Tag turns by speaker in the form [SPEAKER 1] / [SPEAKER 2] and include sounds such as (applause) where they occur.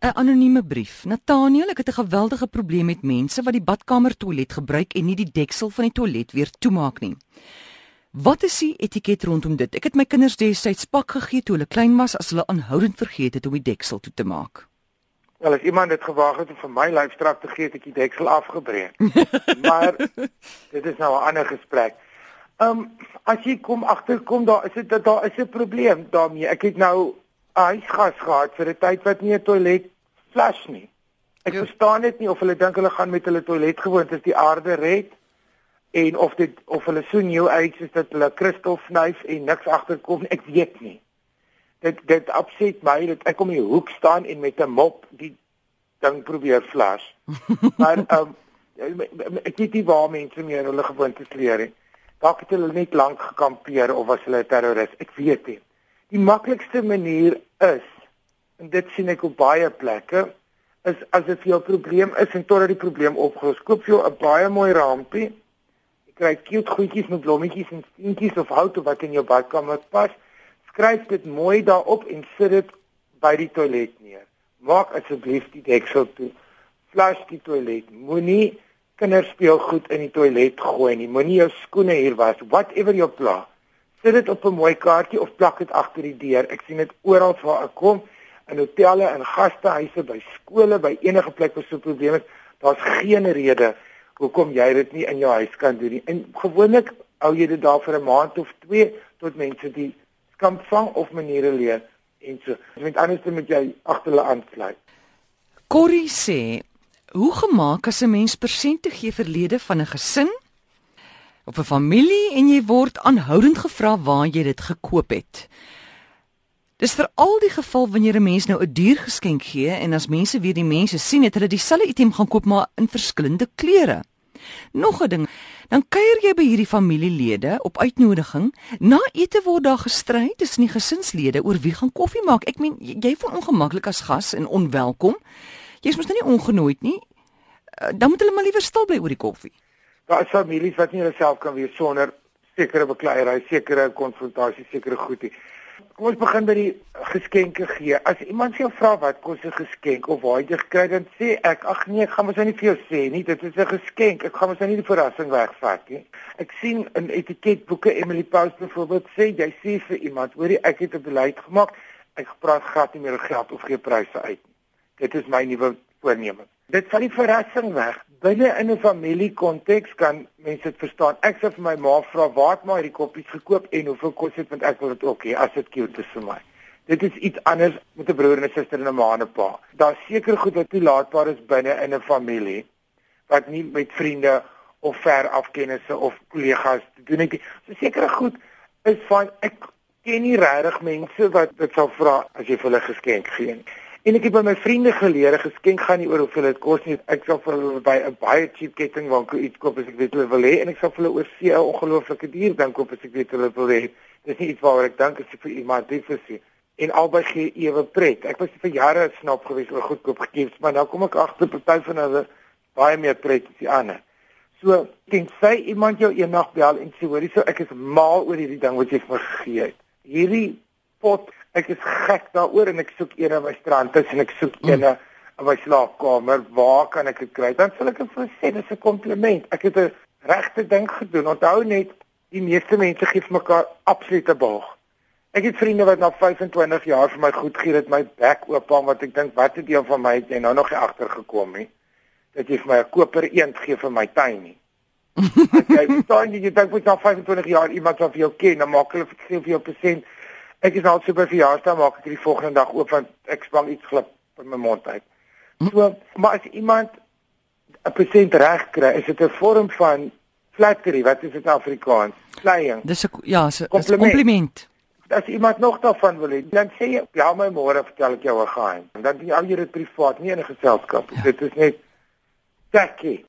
[SPEAKER 1] 'n Anonieme brief. Nathaniel, ek het 'n geweldige probleem met mense wat die badkamer toilet gebruik en nie die deksel van die toilet weer toemaak nie. Wat is die etiket rondom dit? Ek het my kinders destyds pak gegee toe hulle klein was as hulle aanhoudend vergeet het om die deksel toe te maak.
[SPEAKER 2] Wel as iemand dit gewaag het om vir my lyfstraf te gee, het ek die deksel afgebreek. (laughs) maar dit is nou 'n ander gesprek. Ehm um, as jy kom agterkom daar is dit daar is 'n probleem daarmee. Ek het nou huisgas gehad vir 'n tyd wat nie 'n toilet flush nie. Ek ja. verstaan dit nie of hulle dink hulle gaan met hulle toilet gewoontes die aarde red en of dit of hulle so new age is dat hulle kristal vnuif en niks agterkom ek weet nie. Dit dit opset my dat ek om die hoek staan en met 'n mop die ding probeer flush. (laughs) maar um, ek weet nie waar mense meer hulle gewoontes leer nie. Dalk het hulle net lank gekampeer of was hulle 'n terroris. Ek weet nie. Die maklikste manier is en dit sien ek op baie plekke is as dit vir jou probleem is en totdat die probleem opgelos koop jy 'n baie mooi rampie. Jy kry cute goedjies met blommetjies en steentjies of hout wat in jou badkamer pas. Skryf dit mooi daarop en sit dit by die toilet neer. Maak asseblief die deksel toe. Flush die toilet. Moenie kinderspeelgoed in die toilet gooi nie. Moenie jou skoene hier was. Whatever your plan sit dit op 'n mooi kaartjie of plak dit agter die deur. Ek sien dit oral waar ek kom in hotelle en gastehuise, by skole, by enige plek waar so 'n probleem is. Daar's geen rede hoekom jy dit nie in jou huis kan doen nie. En gewoonlik hou jy dit daar vir 'n maand of 2 tot mense die skam vang of maniere leer en so. Met anders moet jy agter hulle aansluit.
[SPEAKER 1] Corrie sê, hoe gemaak as 'n mens persente gee verlede van 'n gesin? Of 'n familie en jy word aanhoudend gevra waar jy dit gekoop het. Dis veral die geval wanneer 'n mens nou 'n duur geskenk gee en as mense weer die mense sien het hulle dieselfde item gaan koop maar in verskillende kleure. Nog 'n ding, dan kuier jy by hierdie familielede op uitnodiging. Na ete word daar gestry tussen die gesinslede oor wie gaan koffie maak. Ek meen jy voel ongemaklik as gas en onwelkom. Jy's mos nou nie ongenooi nie. Eh, dan moet hulle maar liewer stil bly oor die koffie.
[SPEAKER 2] Daar is families wat nie hulself kan wees sonder sekere bekleierery, sekere konfrontasie, sekere goedie. Kom ons begin by die geskenke gee. As iemand jou vra wat kos 'n geskenk of waar jy gekry dan sê ek ag nee, ek gaan mos nou nie vir jou sê nie, dit is 'n geskenk. Ek gaan mos nou nie die verrassing wegvat nie. Ek sien in etiketboeke Emily Post byvoorbeeld sê jy sê vir iemand, hoorie ek het 'n beleid gemaak, ek praat glad nie meer oor geld of gee pryse uit nie. Dit is my nuwe voorneming. Dit vat die verrassing weg. Binne in 'n familiekonteks kan mense dit verstaan. Ek sê vir my ma vra waar het maar hierdie koppies gekoop en hoeveel kos dit want ek wil dit ook hê as dit cute is vir my. Dit is iets anders met 'n broer en 'n suster en 'n ma en 'n pa. Daar seker goed wat toelaatbaar is binne in 'n familie wat nie met vriende of ver afkennisse of kollegas te doen het nie. So sekere goed is van ek ken nie regtig mense wat dit sal vra as jy vir hulle geskenk gee nie. En ek het by my vriende geleer, geskenk gaan nie oor hoeveel dit kos nie. Ek sal vir hulle by 'n baie cheap kettingwinkel iets koop as ek weet hulle wil hê en ek sal vir hulle oor see 'n ongelooflike duur ding koop as ek weet hulle wil hê. Dis nie iets waaroor ek dink as ek vir iemand lief is en albei gee ewe pret. Ek was vir jare snap gewees oor goedkoop gifts, maar nou kom ek agter party van hulle baie meer pret as die ander. So, tensy iemand jou eendag bel en sê hoorie, so ek is mal oor hierdie ding wat jy vir my gegee het. Hierdie pot ek is gek daaroor en ek soek een in my strand tussen ek soek een mm. in my slaapkamer. Waar kan ek dit kry? Dan sal ek vir sê dis 'n kompliment. Ek het 'n regte ding gedoen. Onthou net die meeste mense gee vir mekaar absolute boog ek het vriende wat na 25 jaar vir my goed gee dit my bek oop aan wat ek dink wat het deel van my het jy nou nog nie agtergekom nie dat jy vir my 'n koper eend gee vir my tuin nie. (laughs) Jy staan jy dink vir na 25 jaar iemand wat vir jou ken dan maak hulle vir jou persent Ek is al so by verjaarsdag maak ek die volgende dag oop want ek spang iets glip in my mond uit. So, maar as iemand 'n persent reg kry, is dit 'n vorm van flattery, wat is dit in Afrikaans? Slying.
[SPEAKER 1] Dis 'n ja, 'n kompliment.
[SPEAKER 2] As iemand nog daarvan wil hê, dan sê jy, "Ja, my môre vertel ek jou 'n geheim." En dan doen jy al jou privaat, nie in 'n geselskap. Dit is net tacky.